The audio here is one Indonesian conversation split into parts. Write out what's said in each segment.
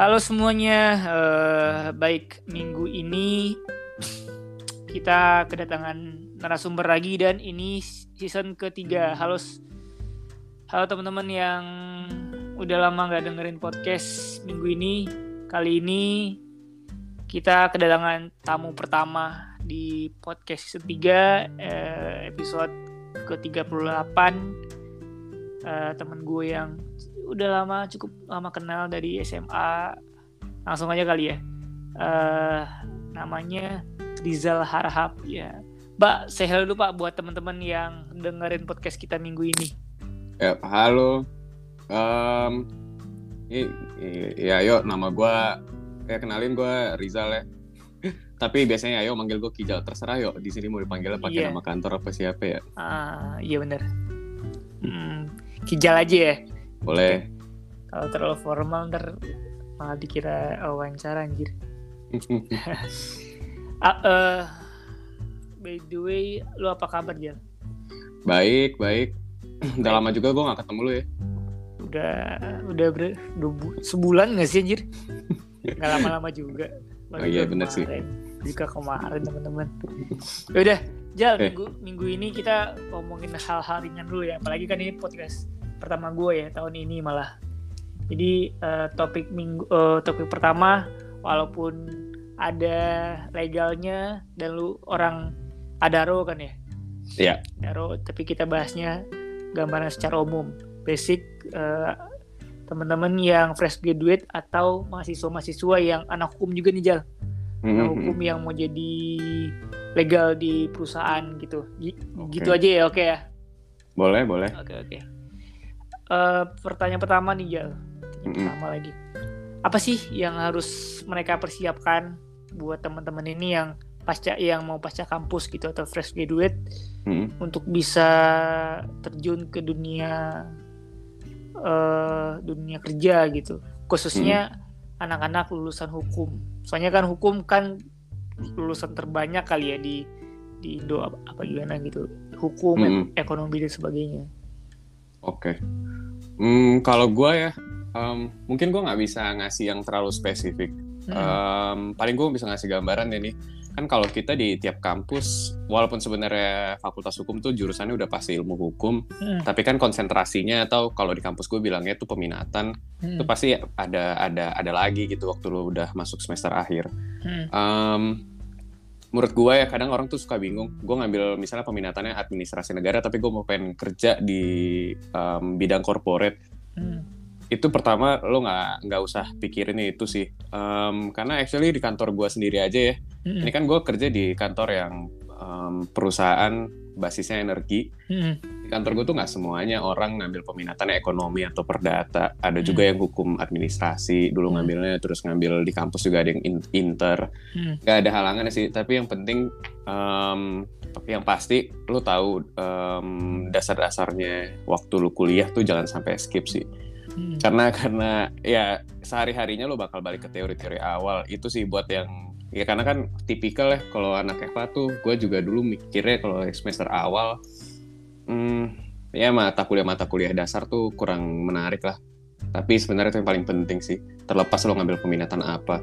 Halo semuanya, eh, baik minggu ini kita kedatangan narasumber lagi dan ini season ketiga. Halo, halo teman-teman yang udah lama nggak dengerin podcast minggu ini. Kali ini kita kedatangan tamu pertama di podcast season 3 eh, episode ke-38 eh, teman gue yang udah lama cukup lama kenal dari SMA langsung aja kali ya eh namanya Rizal Harhab ya Mbak saya hello dulu Pak buat teman-teman yang dengerin podcast kita minggu ini Ya, halo. I- ya, yuk nama gua ya kenalin gua Rizal ya. Tapi biasanya ayo manggil gue Kijal terserah yuk. Di sini mau dipanggilnya pakai Iya. nama kantor apa siapa ya? ah iya bener hmm, kijal aja ya Boleh. kalau terlalu formal ntar malah dikira wawancara anjir ah, eh, by the way lu apa kabar Jal? baik, baik. Udah lama juga gue gak ketemu lu ya. udah udah ber, sebulan gak sih anjir nggak lama-lama juga Oh iya, bener sih. juga kemarin teman-teman Ya udah Jal Eh. minggu minggu ini kita ngomongin hal-hal ringan dulu ya apalagi kan ini podcast pertama gue ya tahun ini malah jadi eh, topik minggu eh, topik pertama walaupun ada legalnya dan lu orang adaro kan ya Iya. Adaro tapi kita bahasnya gambaran secara umum basic eh, teman-teman yang fresh graduate atau mahasiswa-mahasiswa yang anak hukum juga nih Jal anak Mhm. hukum yang mau jadi legal di perusahaan gitu Gi- Oke. gitu aja ya oke ya Boleh, boleh. oke oke Eh, pertanyaan pertama nih Jal. Pertanyaan Mm-mm. pertama lagi. Apa sih yang harus mereka persiapkan buat teman-teman ini yang pasca yang mau pasca kampus gitu atau fresh graduate Mhm. untuk bisa terjun ke dunia eh dunia kerja gitu? Khususnya anak-anak lulusan hukum. Soalnya kan hukum kan lulusan terbanyak kali ya di di Indo apa, apa gimana gitu. Hukum ek- ekonomi dan sebagainya Oke. Hmm, kalau gue ya, em, mungkin gue nggak bisa ngasih yang terlalu spesifik. Hmm. Em, paling gue bisa ngasih gambaran ya nih. Kan kalau kita di tiap kampus, walaupun sebenarnya fakultas hukum tuh jurusannya udah pasti ilmu hukum, Hmm. tapi kan konsentrasinya atau kalau di kampus gue bilangnya itu peminatan, Hmm. itu pasti ada ada ada lagi gitu waktu lu udah masuk semester akhir. Hmm. Em, menurut gue ya kadang orang tuh suka bingung. Gue ngambil misalnya peminatannya administrasi negara, tapi gue mau pengen kerja di em, bidang corporate. Hmm. Itu pertama lo nggak nggak usah pikirin itu sih, Em, karena actually di kantor gue sendiri aja ya. Hmm. Ini kan gue kerja di kantor yang em, perusahaan basisnya energi. Hmm. Kantor gue tuh nggak semuanya orang ngambil peminatannya ekonomi atau perdata. Ada juga yang hukum administrasi dulu Hmm. ngambilnya, terus ngambil di kampus juga ada yang in- inter Hmm. nggak ada halangan sih tapi yang penting em, yang pasti lu tahu em, dasar-dasarnya waktu lu kuliah tuh jangan sampai skip sih Hmm. karena karena ya sehari harinya lu bakal balik ke teori-teori awal itu sih buat yang ya karena kan tipikal ya kalau anak Eva tuh gue juga dulu mikirnya kalau semester awal hmm, ya mata kuliah mata kuliah dasar tuh kurang menarik lah. Tapi sebenarnya itu yang paling penting sih. Terlepas lo ngambil peminatan apa.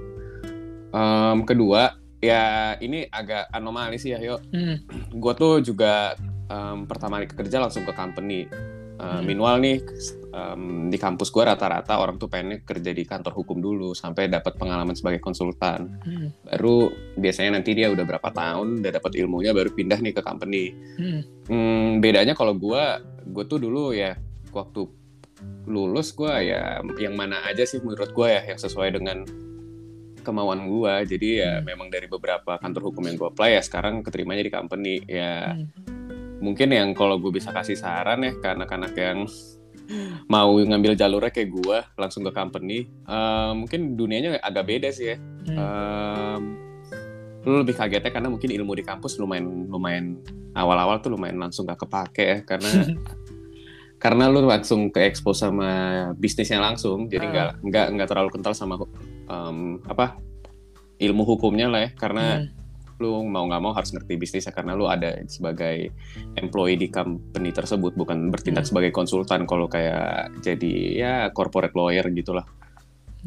Em, kedua ya ini agak anomali sih ya yuk Hmm. gue tuh juga em, pertama kali kerja langsung ke company. Uh, Hmm. Meanwhile nih em, di kampus gue rata-rata orang tuh pengennya kerja di kantor hukum dulu sampai dapat pengalaman sebagai konsultan. Hmm. Baru biasanya nanti dia udah berapa tahun udah dapat ilmunya baru pindah nih ke company. Hmm. Hmm, bedanya kalau gue, gue tuh dulu ya waktu lulus gue ya yang mana aja sih menurut gue ya yang sesuai dengan kemauan gue. Jadi ya Hmm. memang dari beberapa kantor hukum yang gue apply ya sekarang keterimanya di company ya Hmm. mungkin yang kalau gue bisa kasih saran ya ke anak-anak yang mau ngambil jalurnya kayak gue langsung ke company. Eh, mungkin dunianya agak beda sih ya. Hmm. Em, lu lebih kagetnya karena mungkin ilmu di kampus lumayan lumayan awal-awal tuh lumayan langsung gak kepake ya karena karena lu langsung ke expose sama bisnisnya langsung jadi nggak nggak nggak terlalu kental sama em, apa ilmu hukumnya lah ya. Karena Hmm. Lu mau nggak mau harus ngerti bisnisnya karena lu ada sebagai employee di company tersebut bukan bertindak Hmm. sebagai konsultan kalau kayak jadi ya corporate lawyer gitulah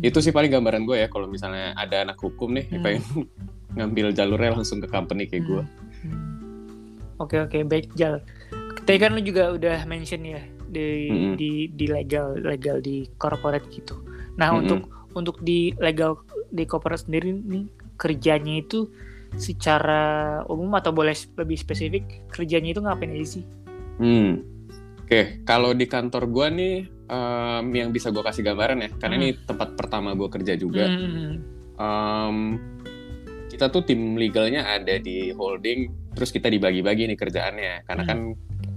itu sih paling gambaran gue ya kalau misalnya ada anak hukum nih Hmm. pengen ngambil jalurnya langsung ke company kayak gue Hmm. Oke oke baik Jal. Tadi kan lu juga udah mention ya di Mm-mm. di di legal legal di corporate gitu. Nah Mm-mm. untuk untuk di legal di corporate sendiri nih kerjanya itu secara umum atau boleh lebih spesifik kerjanya itu ngapain aja sih? Hmm. Oke, kalau di kantor gue nih em, yang bisa gue kasih gambaran ya, karena Hmm. ini tempat pertama gue kerja juga. Hmm. Em, kita tuh tim legalnya ada di holding, terus kita dibagi-bagi nih kerjaannya. Karena Hmm. kan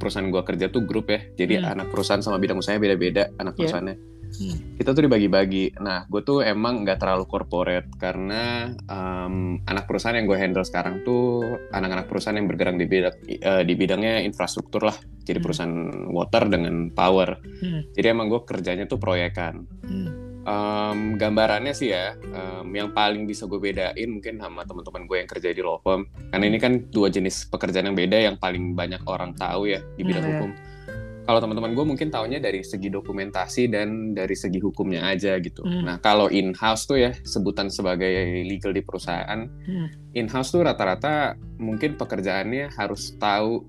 perusahaan gue kerja tuh grup ya, jadi Hmm. anak perusahaan sama bidang usahanya beda-beda anak Iya. perusahaannya. Hmm. Kita tuh dibagi-bagi. Nah, gue tuh emang nggak terlalu corporate karena em, anak perusahaan yang gue handle sekarang tuh anak-anak perusahaan yang bergerak di bidang eh, di bidangnya infrastruktur lah. Jadi Hmm. perusahaan water dengan power. Hmm. Jadi emang gue kerjanya tuh proyekan. Hmm. Em, gambarannya sih ya, em, yang paling bisa gue bedain mungkin sama teman-teman gue yang kerja di law firm. Karena ini kan dua jenis pekerjaan yang beda yang paling banyak orang tahu ya di bidang Hmm, hukum. Kalau teman-teman gue mungkin taunya dari segi dokumentasi dan dari segi hukumnya aja gitu. Hmm. Nah kalau in-house tuh ya sebutan sebagai legal di perusahaan, Hmm. in-house tuh rata-rata mungkin pekerjaannya harus tahu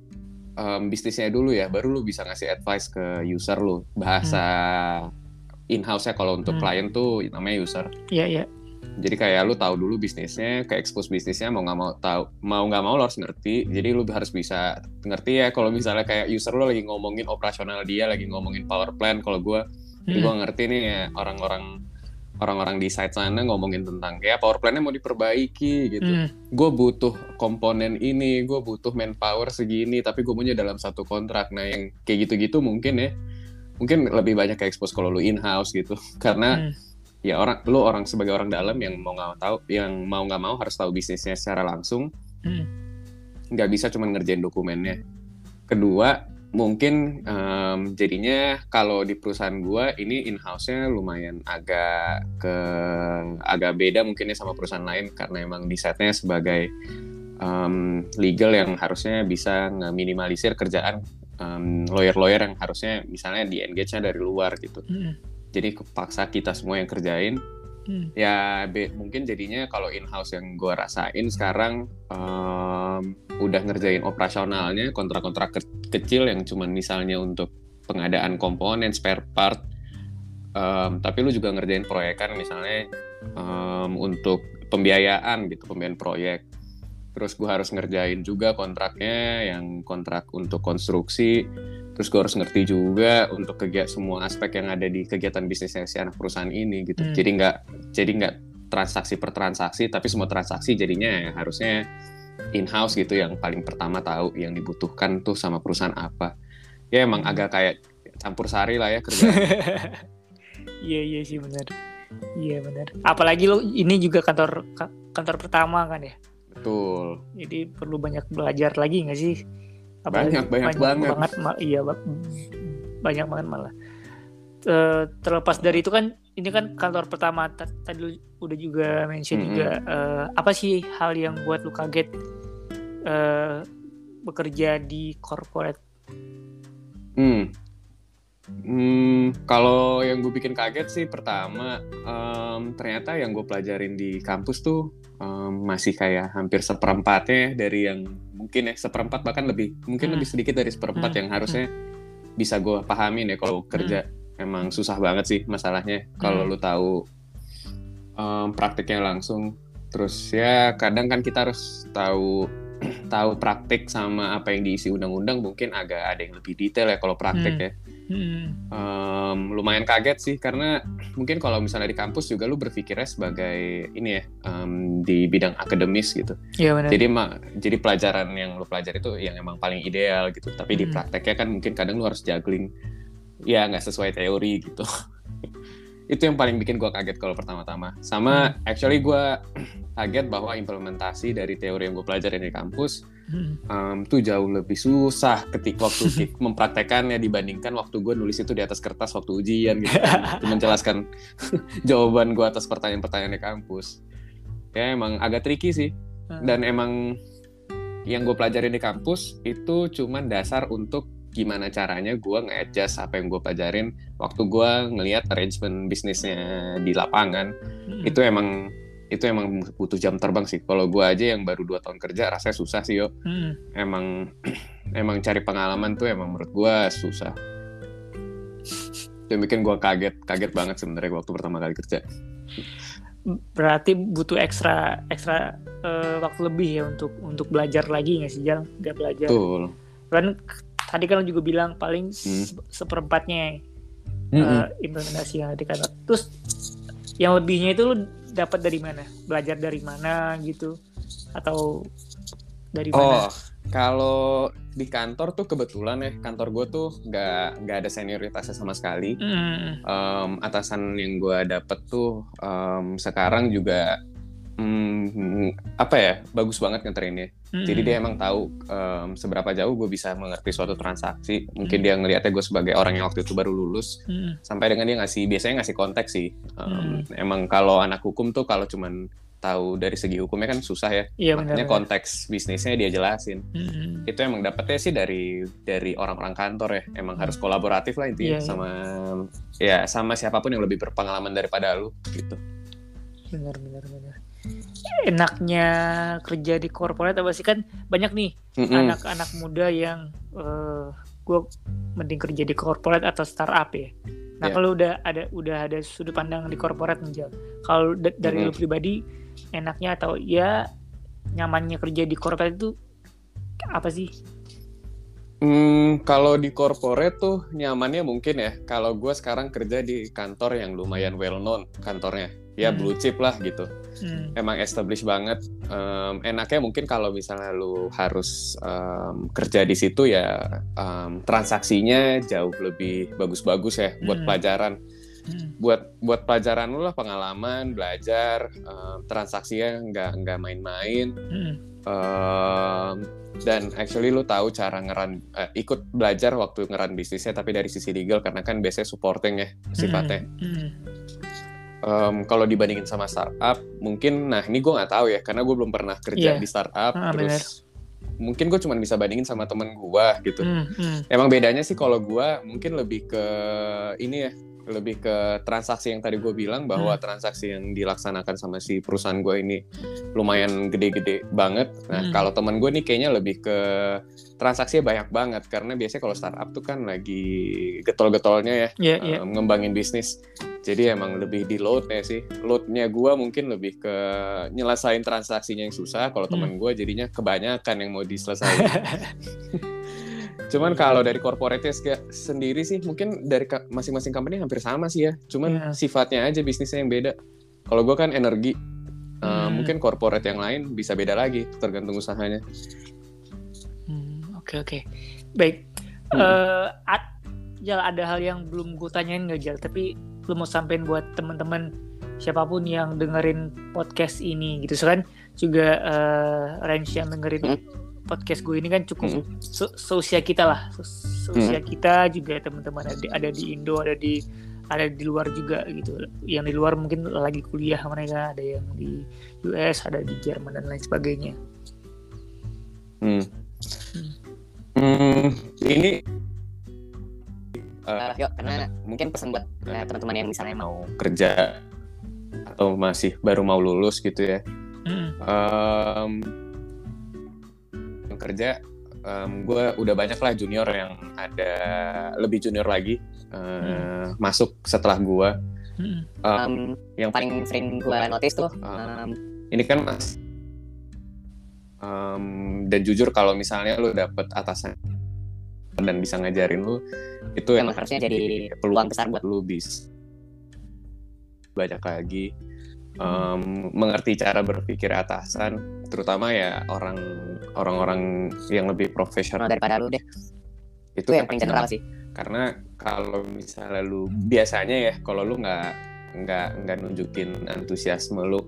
em, bisnisnya dulu ya, baru lu bisa ngasih advice ke user lu. Bahasa in-house-nya kalau untuk Hmm. klien tuh namanya user. Iya iya. Jadi kayak lu tahu dulu bisnisnya, ke expose bisnisnya mau nggak mau tahu, mau nggak mau lo harus ngerti. Jadi lu harus bisa ngerti ya kalau misalnya kayak user lu lagi ngomongin operasional dia, lagi ngomongin power plant. Kalau gua, jadi Hmm. gua ngerti nih ya orang-orang orang-orang di site sana ngomongin tentang kayak power plant-nya mau diperbaiki gitu. Hmm. Gue butuh komponen ini, gue butuh manpower segini, tapi gue maunya dalam satu kontrak. Nah yang kayak gitu-gitu mungkin ya, mungkin lebih banyak ke expose kalau lu in-house gitu. Karena Hmm. Ya orang lu orang sebagai orang dalam yang mau nggak tahu yang mau nggak mau harus tahu bisnisnya secara langsung Hmm. nggak bisa cuma ngerjain dokumennya kedua mungkin em, jadinya kalau di perusahaan gua ini in house-nya lumayan agak ke agak beda mungkinnya sama perusahaan lain karena emang di setnya sebagai em, legal yang harusnya bisa ngeminimalisir kerjaan lawyer-lawyer yang harusnya misalnya di engage-nya dari luar gitu Hmm. Jadi kepaksa kita semua yang kerjain. Hmm. ya be- mungkin jadinya kalau in house yang gue rasain sekarang em, udah ngerjain operasionalnya kontrak-kontrak ke- kecil yang cuman misalnya untuk pengadaan komponen spare part Em, tapi lu juga ngerjain proyekan misalnya em, untuk pembiayaan gitu pembiayaan proyek. Terus gue harus ngerjain juga kontraknya yang kontrak untuk konstruksi terus gue harus ngerti juga untuk kegiatan semua aspek yang ada di kegiatan bisnisnya si anak perusahaan ini gitu Hmm. jadi nggak jadi nggak transaksi per transaksi tapi semua transaksi jadinya ya harusnya in house gitu yang paling pertama tahu yang dibutuhkan tuh sama perusahaan apa ya emang Hmm. agak kayak campur sari lah ya kerja Iya iya sih benar. Iya benar. Apalagi lo ini juga kantor ka- kantor pertama kan ya. betul Jadi perlu banyak belajar lagi nggak sih? Banyak, banyak banget. ma- iya ba- banyak banget malah. Eh, terlepas dari itu kan ini kan kantor pertama Ta- tadi lu udah juga mention Mm-mm. juga eh, apa sih hal yang buat lu kaget eh, bekerja di corporate? Hmm. Hmm, kalau yang gue bikin kaget sih pertama em, ternyata yang gue pelajarin di kampus tuh em, masih kayak hampir seperempatnya dari yang mungkin ya seperempat bahkan lebih mungkin Hmm. lebih sedikit dari seperempat Hmm. yang harusnya bisa gue pahamin ya kalau kerja emang susah banget sih masalahnya kalau Hmm. lu tahu em, praktiknya langsung terus ya kadang kan kita harus tahu tahu praktik sama apa yang diisi undang-undang mungkin agak ada yang lebih detail ya kalau praktik Hmm. ya Hmm. Em, lumayan kaget sih karena mungkin kalau misalnya di kampus juga lu berpikirnya sebagai ini ya em, di bidang akademis gitu Iya benar. jadi ma- jadi pelajaran yang lu pelajari itu yang emang paling ideal gitu tapi di Hmm. prakteknya kan mungkin kadang lu harus juggling ya nggak sesuai teori gitu itu yang paling bikin gua kaget kalau pertama-tama sama actually gua kaget bahwa implementasi dari teori yang gue pelajari di kampus Hmm. em, tuh jauh lebih susah ketika waktu mempraktekannya dibandingkan waktu gue nulis itu di atas kertas waktu ujian gitu kan. Menjelaskan jawaban gue atas pertanyaan-pertanyaan di kampus ya emang agak tricky sih Hmm. dan emang yang gue pelajarin di kampus itu cuman dasar untuk gimana caranya gue nge-adjust apa yang gue pelajarin waktu gue ngelihat arrangement bisnisnya di lapangan Mm-mm. itu emang itu emang butuh jam terbang sih kalau gue aja yang baru dua tahun kerja rasanya susah sih yo Mm-mm. emang emang cari pengalaman tuh emang menurut gue susah itu yang bikin gue kaget kaget banget sebenarnya waktu pertama kali kerja berarti butuh ekstra ekstra eh, waktu lebih ya untuk untuk belajar lagi nggak sih Jal? Nggak belajar. betul Kan tadi kan juga bilang paling Hmm. se- seperempatnya Mm-mm. eh, implementasi yang ada di kantor. Terus yang lebihnya itu lu dapat dari mana? Belajar dari mana gitu? Atau dari mana? Oh, kalau di kantor tuh kebetulan ya kantor gue tuh nggak nggak ada senioritasnya sama sekali. Mm, Em, atasan yang gue dapet tuh em, sekarang juga mm, apa ya bagus banget ngetrainnya. mm, Jadi dia emang tahu em, seberapa jauh gue bisa mengerti suatu transaksi. Mungkin Hmm. dia ngelihatnya gue sebagai orang yang waktu itu baru lulus. mm, Sampai dengan dia ngasih biasanya ngasih konteks sih. Em, Hmm. Emang kalau anak hukum tuh kalau cuman tahu dari segi hukumnya kan susah ya. Iya Makanya benar. konteks bisnisnya dia jelasin Mm, itu emang dapetnya sih dari dari orang-orang kantor ya emang harus kolaboratif lah intinya Iya, iya. sama ya sama siapa pun yang lebih berpengalaman daripada lu gitu benar benar benar. Enaknya kerja di corporate apa sih kan banyak nih anak-anak muda yang gue mending kerja di corporate atau startup ya. Nah Iya. kalau udah ada udah ada sudut pandang di corporate menjal. Kalau da- dari Mhm. lu pribadi enaknya atau ya nyamannya kerja di corporate itu apa sih? Hmm, kalau di corporate tuh nyamannya mungkin ya kalau gue sekarang kerja di kantor yang lumayan well known kantornya ya Hmm. blue chip lah gitu Hmm, emang established banget. Em, enaknya mungkin kalau misalnya lu harus em, kerja di situ ya em, transaksinya jauh lebih bagus-bagus ya buat Hmm. pelajaran. Hmm, buat buat pelajaran lu lah pengalaman belajar em, transaksinya nggak nggak main-main. Hmm, em, dan actually lu tahu cara ngeran eh, ikut belajar waktu ngeran bisnisnya tapi dari sisi legal karena kan biasanya supporting ya sifatnya. Hmm, Em, kalau dibandingin sama startup mungkin nah ini gue nggak tahu ya karena gue belum pernah kerja Iya. di startup Ah, terus mungkin gue cuma bisa bandingin sama temen gue gitu hmm, hmm, Emang bedanya sih kalau gua mungkin lebih ke ini ya, lebih ke transaksi yang tadi gue bilang bahwa Hmm. transaksi yang dilaksanakan sama si perusahaan gue ini lumayan gede-gede banget. Nah Hmm. kalau teman gue nih kayaknya lebih ke transaksinya banyak banget karena biasanya kalau startup tuh kan lagi getol-getolnya ya Iya, iya. um, ngembangin bisnis. Jadi emang lebih di loadnya sih. Loadnya gue mungkin lebih ke nyelesain transaksinya yang susah. Kalau Hmm. teman gue jadinya kebanyakan yang mau diselesain. Cuman kalau dari corporate sendiri sih mungkin dari masing-masing company hampir sama sih ya. Cuman Iya. sifatnya aja bisnisnya yang beda. Kalau gue kan energi, uh, Hmm. mungkin corporate yang lain bisa beda lagi tergantung usahanya. Hmm, Oke oke. Baik. Hmm. Eh, at- Jal ada hal yang belum gue tanyain nggak Jal, tapi lu mau sampein buat teman-teman siapa pun yang dengerin podcast ini gitu. So kan juga eh, range yang dengerin podcast gue ini kan cukup Hmm. se- seusia kita lah. Se- seusia kita juga teman-teman ada di, ada di Indo ada di ada di luar juga gitu. Yang di luar mungkin lagi kuliah mereka ada yang di US ada di Jerman dan lain sebagainya. Hmm. Hmm, ini Eh, yuk karena mungkin pesan buat eh, teman-teman yang misalnya mau mau kerja atau masih baru mau lulus gitu ya. Hmm, Em, yang kerja, gue udah banyak lah junior yang ada lebih junior lagi eh, masuk setelah gue. hmm, em, yang paling sering gue notice tuh em, Ini kan mas em, dan jujur kalau misalnya lu dapet atasan dan bisa ngajarin lu itu emang harusnya jadi peluang besar buat lu bisa banyak lagi. Em, mengerti cara berpikir atasan terutama ya orang orang-orang yang lebih profesional daripada lu deh. Itu itu yang paling general sih. Karena kalau misalnya lu biasanya ya kalau lu nggak nggak nggak nunjukin antusiasme lu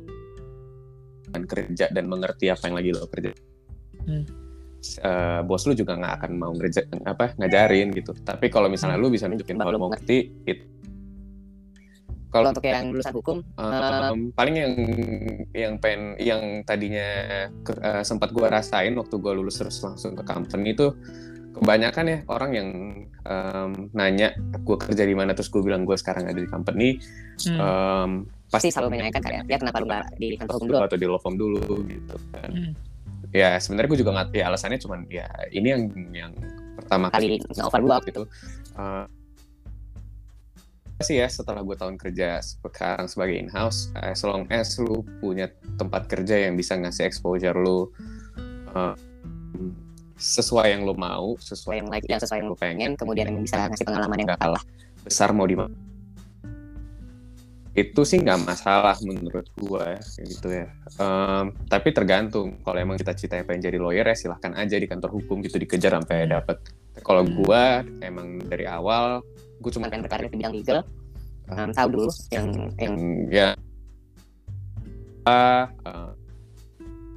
dan kerja dan mengerti apa yang lagi lo kerja. Hmm. Eh, bos lu juga nggak akan mau ngerja apa ngajarin gitu tapi kalau misalnya lu bisa nunjukin Bahwa lu mau ngerti. ngerti it- kalau untuk yang lulusan hukum Um, paling yang yang pen yang tadinya ke- eh, sempat gua rasain waktu gua lulus terus langsung ke company itu kebanyakan ya orang yang em, nanya gue kerja di mana terus gue bilang gue sekarang ada di company Hmm. em, Pasti selalu menanyakan kan ya, ya kenapa lu nggak di kantor hukum dulu? atau di law firm dulu gitu kan Hmm. Ya sebenarnya gue juga nggak ya alasannya cuman ya ini yang yang pertama Kali nge-offer gua gitu. Eh, sih ya setelah gue tahun kerja sekarang sebagai in house as long as lu punya tempat kerja yang bisa ngasih exposure lu eh, sesuai yang lu mau sesuai yang like yang sesuai yang lu pengen, kemudian yang bisa ngasih pengalaman yang nggak kalah besar mau di mana itu sih nggak masalah menurut gue ya gitu ya. Em, tapi tergantung. Kalau emang cita-citanya pengen jadi lawyer ya silahkan aja di kantor hukum gitu dikejar sampai dapet. Kalau Hmm. gue emang dari awal gue cuma pengen berkarir di bidang legal. Um, tahu dulu yang yang yang ya. Uh,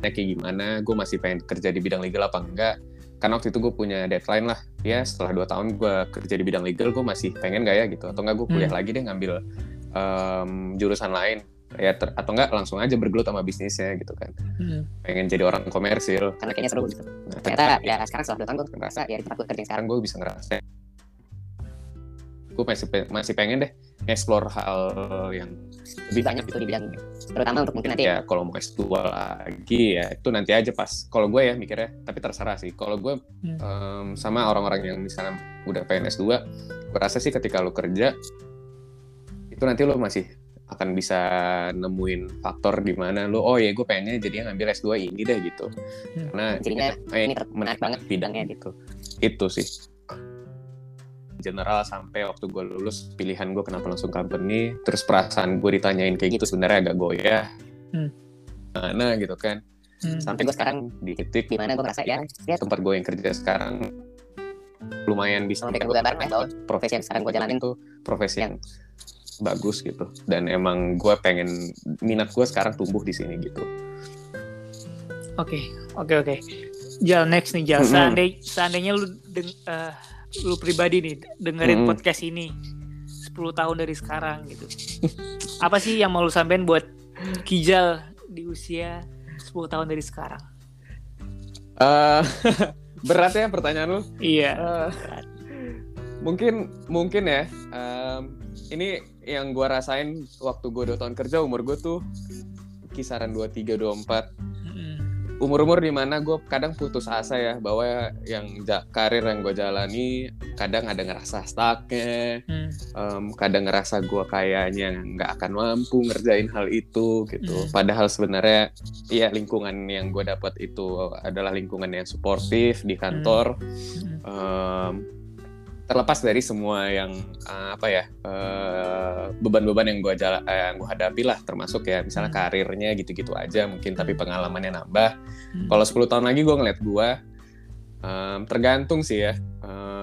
kayak gimana? Gue masih pengen kerja di bidang legal apa enggak? Karena waktu itu gue punya deadline lah. Ya setelah dua tahun gue kerja di bidang legal gue masih pengen gak ya gitu? Atau enggak gue kuliah Hmm. lagi deh ngambil em, jurusan lain. Ya ter- atau enggak langsung aja bergelut sama bisnisnya gitu kan. Hmm. pengen jadi orang komersil. Karena kayaknya seru gitu. nah, Ternyata ya sekarang setelah dua tahun gue ngerasa ya di tempat gue kerja sekarang. Gue bisa ngerasa. Gue masih masih pengen deh explore hal yang lebih banyak gitu. di bidang terutama untuk mungkin nanti ya kalau mau S2 lagi ya itu nanti aja pas. Kalau gue ya mikirnya tapi terserah sih. Kalau gue Hmm. em, sama orang-orang yang misalnya udah pengen S2 gue rasa sih ketika lo kerja itu nanti lo masih akan bisa nemuin faktor di mana lo oh ya gue pengennya jadi ngambil S2 ini deh gitu. Hmm. karena Jadinya eh, ini menarik banget bidangnya gitu. Itu sih. General sampai waktu gue lulus pilihan gue kenapa langsung company terus perasaan gue ditanyain kayak gitu sebenarnya agak goyah. Hmm. mana gitu kan. Hmm. sampai gue sekarang di titik di mana gue ngerasa ya ya. Tempat gue yang kerja sekarang lumayan bisa dengan gue bahwa profesi yang sekarang gue jalanin itu profesi yang bagus gitu dan emang gue pengen minat gue sekarang tumbuh di sini gitu Oke, oke, oke. Jal next nih Jal. Mm-mm. Seandai- seandainya lu deng- eh, lu pribadi nih dengerin Mm-mm. podcast ini 10 tahun dari sekarang gitu. Apa sih yang mau lu sampein buat Kijal di usia 10 tahun dari sekarang? Eh, berat ya pertanyaan lu Iya. Eh, mungkin mungkin ya em, ini yang gue rasain waktu gue dua tahun kerja umur gue tuh kisaran 23 24 Mm-mm. umur-umur di mana gue kadang putus asa ya bahwa yang ja- karir yang gue jalani kadang ada ngerasa stucknya Hmm. em, kadang ngerasa gue kayaknya nggak akan mampu ngerjain hal itu gitu Hmm. padahal sebenarnya ya lingkungan yang gue dapat itu adalah lingkungan yang suportif di kantor Hmm. Em, terlepas dari semua yang eh, apa ya eh, beban-beban yang gue jala, eh, yang gue hadapi lah termasuk ya misalnya Hmm. karirnya gitu-gitu aja mungkin tapi pengalamannya nambah Hmm. kalau 10 tahun lagi gue ngeliat gue em, tergantung sih ya.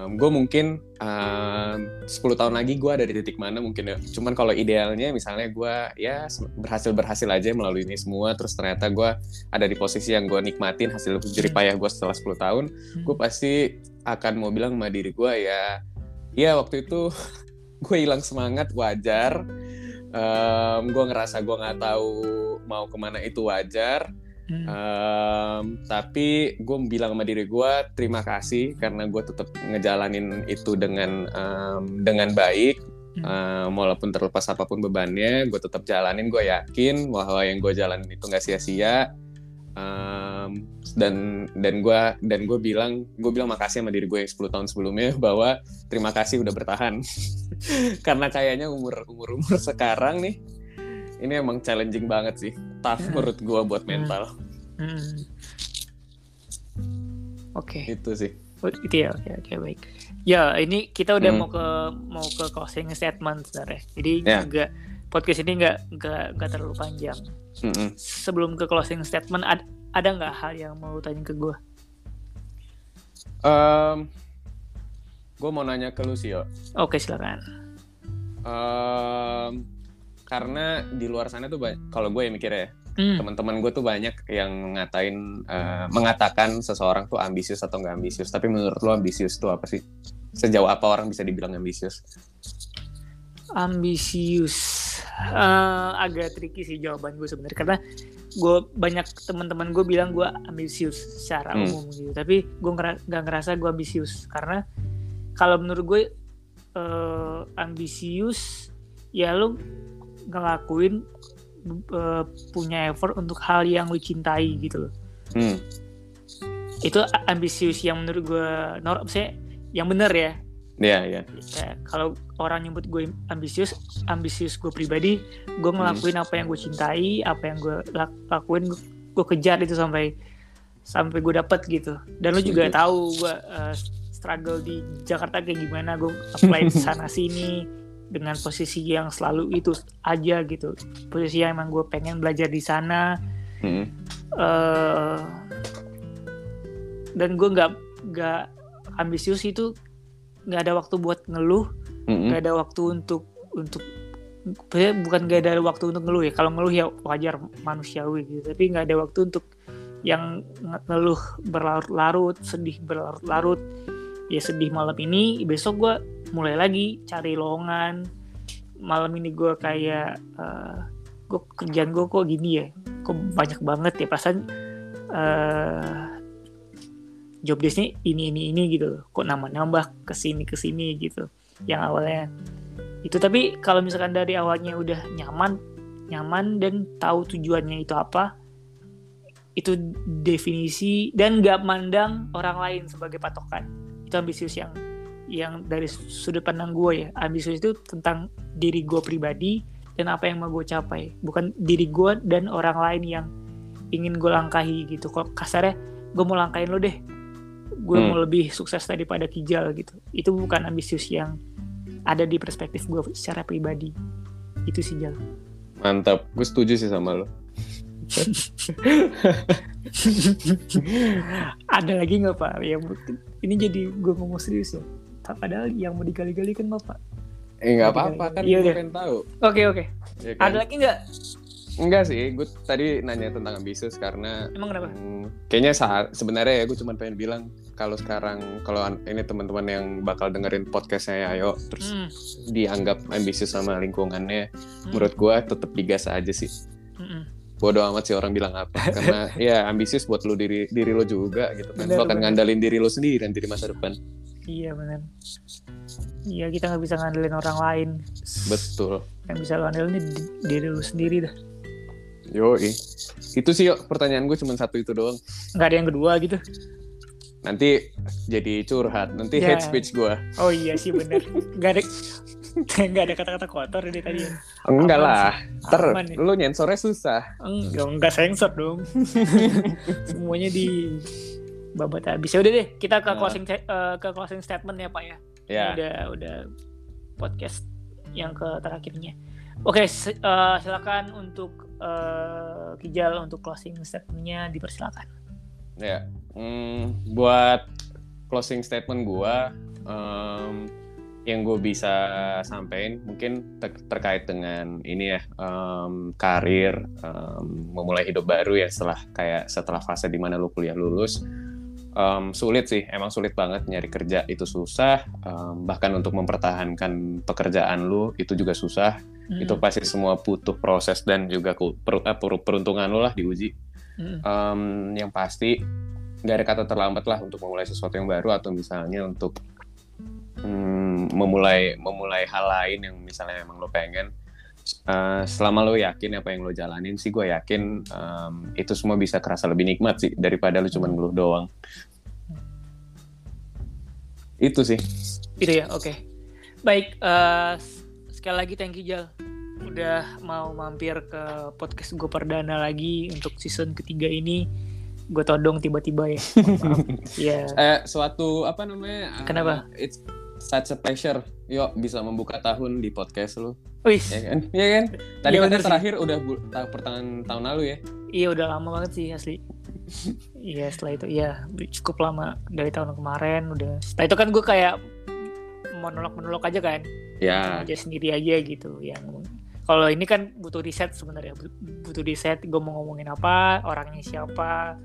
Gue mungkin em, 10 tahun lagi gue ada di titik mana mungkin ya. Cuman kalau idealnya misalnya gue ya berhasil berhasil aja melalui ini semua terus ternyata gue ada di posisi yang gue nikmatin hasil jerih payah gue setelah 10 tahun Hmm. gue pasti akan mau bilang sama diri gue ya ya waktu itu gue hilang semangat wajar. Gue ngerasa gue nggak tahu mau ke mana itu wajar Hmm. Em, tapi gue bilang sama diri gue terima kasih karena gue tetap ngejalanin itu dengan em, dengan baik. Em, walaupun terlepas apa pun bebannya gue tetap jalanin. Gue yakin bahwa yang gue jalanin itu nggak sia-sia. Em, dan dan gue dan gue bilang gue bilang makasih sama diri gue yang 10 tahun sebelumnya bahwa terima kasih udah bertahan. Karena kayaknya umur umur umur sekarang nih ini emang challenging banget sih. Tough Hmm. menurut gue buat mental. Hmm. Oke. itu sih. Oh, itu ya oke oke baik. Ya ini kita udah Hmm. mau ke mau ke closing statement sebenarnya. Jadi juga podcast ini nggak nggak nggak terlalu panjang. Mm-mm. sebelum ke closing statement ad- ada nggak hal yang mau tanya ke gue Em, gue mau nanya ke lu sih oke silakan. Em, karena di luar sana tuh kalau gue ya mikirnya ya, Hmm. teman-teman gue tuh banyak yang ngatain eh, mengatakan seseorang tuh ambisius atau nggak ambisius. Tapi menurut lo ambisius tuh apa sih? Sejauh apa orang bisa dibilang ambisius? Ambisius. Eh, agak tricky sih jawaban gue sebenarnya. Karena gue banyak teman-teman gue bilang gue ambisius secara Hmm. umum gitu. Tapi gue nggak ngerasa gue ambisius. Karena kalau menurut gue eh, ambisius ya lu ngelakuin eh, punya effort untuk hal yang lu cintai gitu loh Hmm. itu ambisius yang menurut gue nor saya yang benar ya Iya, iya. Kayak kalau orang nyebut gue ambisius, ambisius gue pribadi, gue ngelakuin apa yang gue cintai, apa yang gue lak- lakuin, gue, gue kejar itu sampai sampai gue dapet gitu. Dan lu juga Setuju. tahu gue uh, struggle di Jakarta kayak gimana, gue apply sana sini dengan posisi yang selalu itu aja gitu. Posisi yang emang gue pengen belajar di sana, Hmm. eh dan gue nggak nggak ambisius itu nggak ada waktu buat ngeluh Hmm. nggak ada waktu untuk untuk bukan nggak ada waktu untuk ngeluh ya kalau ngeluh ya wajar manusiawi gitu tapi nggak ada waktu untuk yang nge- ngeluh berlarut-larut sedih berlarut-larut ya sedih malam ini besok gue mulai lagi cari lowongan. Malam ini gue kayak gue kerjaan gue kok gini ya? Kok banyak banget ya? Perasaan eh job desknya ini ini ini gitu kok nambah nambah ke sini ke sini gitu. Yang awalnya itu. Tapi kalau misalkan dari awalnya udah nyaman nyaman dan tahu tujuannya itu apa itu definisi dan nggak mandang orang lain sebagai patokan. Itu ambisius yang yang dari sudut pandang gue ya ambisius itu tentang diri gue pribadi dan apa yang mau gue capai. Bukan diri gue dan orang lain yang ingin gue langkahi gitu. Kok kasarnya gue mau langkahin lo deh. Gue Hmm. mau lebih sukses daripada Kijal gitu. Itu bukan ambisius yang ada di perspektif gue secara pribadi. Itu sih Jal. Mantap. Gue setuju sih sama lo. ada lagi nggak pak? Yang ini jadi gue ngomong serius ya padahal yang mau digali-gali kan bapak Eh nggak apa-apa kan Iya, gue iya. pengen tahu. oke oke ya kan? ada lagi nggak Enggak sih, gue tadi nanya tentang ambisius karena emang kenapa Hmm, kayaknya saat sebenarnya ya gue cuma pengen bilang kalau sekarang kalau ini teman-teman yang bakal dengerin podcastnya Ayo terus Hmm, dianggap ambisius sama lingkungannya, hmm, menurut gue tetap digas aja sih. hmm. Bodoh amat sih orang bilang apa karena ya ambisius buat lu diri diri lo juga gitu kan. Bener, lo akan bener. ngandalin diri lo sendiri nanti di masa depan. Iya benar iya kita nggak bisa ngandelin orang lain Betul. yang bisa lo andelin ini di- diri lu sendiri dah Yo, itu sih yuk pertanyaan gue cuma satu itu doang. nggak ada yang kedua gitu Nanti jadi curhat, nanti Ya. hate speech gue. oh iya sih bener nggak ada nggak ada kata-kata kotor dari tadi. Enggak lah, ter ya. lu nyensornya susah. Enggak, enggak sensor dong. Semuanya di babat habis. Ya udah deh, kita ke Nah. closing eh, ke closing statement ya, Pak ya. Ini Ya, Udah udah podcast yang ke terakhirnya. Oke, se- eh, silakan untuk eh, Kijal untuk closing statementnya dipersilakan. ya. Hmm, buat closing statement gua em, yang gue bisa sampein mungkin ter- terkait dengan ini ya em, karir em, memulai hidup baru ya setelah kayak setelah fase di mana lu kuliah lulus Em, sulit sih emang sulit banget nyari kerja itu susah. Em, bahkan untuk mempertahankan pekerjaan lu itu juga susah. Hmm, itu pasti semua butuh proses dan juga per- eh, per- peruntungan lu lah diuji. Hmm, Em, yang pasti nggak ada kata terlambat lah untuk memulai sesuatu yang baru atau misalnya untuk mm, memulai memulai hal lain yang misalnya emang lo pengen Eh, selama lo yakin apa yang lo jalanin sih gue yakin em, itu semua bisa kerasa lebih nikmat sih daripada lo cuman ngeluh doang itu sih Gitu ya, oke. Baik, eh, sekali lagi thank you Jal. Udah mau mampir ke podcast gue perdana lagi untuk season ketiga ini. Gue todong tiba-tiba ya. Ya, eh suatu apa namanya eh, Kenapa? it's such a pleasure yuk bisa membuka tahun di podcast lo Wih, ya kan ya kan tadi Iya, kan bener sih. terakhir udah pertengahan tahun lalu ya iya udah lama banget sih asli. Iya setelah itu, iya cukup lama dari tahun kemarin udah. Setelah itu kan gue kayak monolog-monolog aja kan, ya aja sendiri aja gitu. Yang kalau ini kan butuh riset sebenarnya, Bu- butuh riset. Gue mau ngomongin apa, orangnya siapa,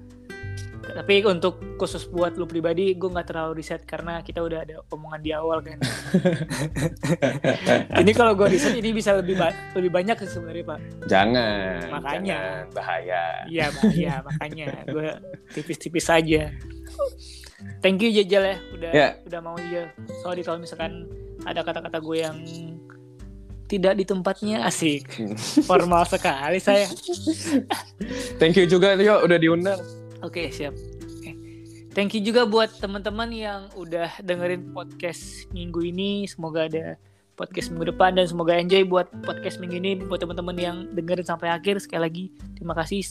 Tapi untuk khusus buat lu pribadi, gue nggak terlalu riset karena kita udah ada omongan di awal kan. ini kalau gue riset ini bisa lebih ba- lebih banyak sebenarnya pak. Jangan. Makanya. jangan. bahaya. Iya bahaya makanya gue tipis-tipis saja. Thank you Jajal ya udah Ya. udah mau ya. Sorry kalau misalkan ada kata-kata gue yang tidak di tempatnya asik. Formal sekali saya. Thank you juga Tio udah diundang. Oke siap. Oke. Thank you juga buat teman-teman yang udah dengerin podcast minggu ini. Semoga ada podcast minggu depan dan semoga enjoy buat podcast minggu ini buat teman-teman yang dengerin sampai akhir. Sekali lagi terima kasih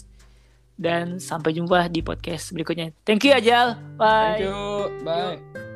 dan sampai jumpa di podcast berikutnya. Thank you Ajal. Bye. Thank you. Bye.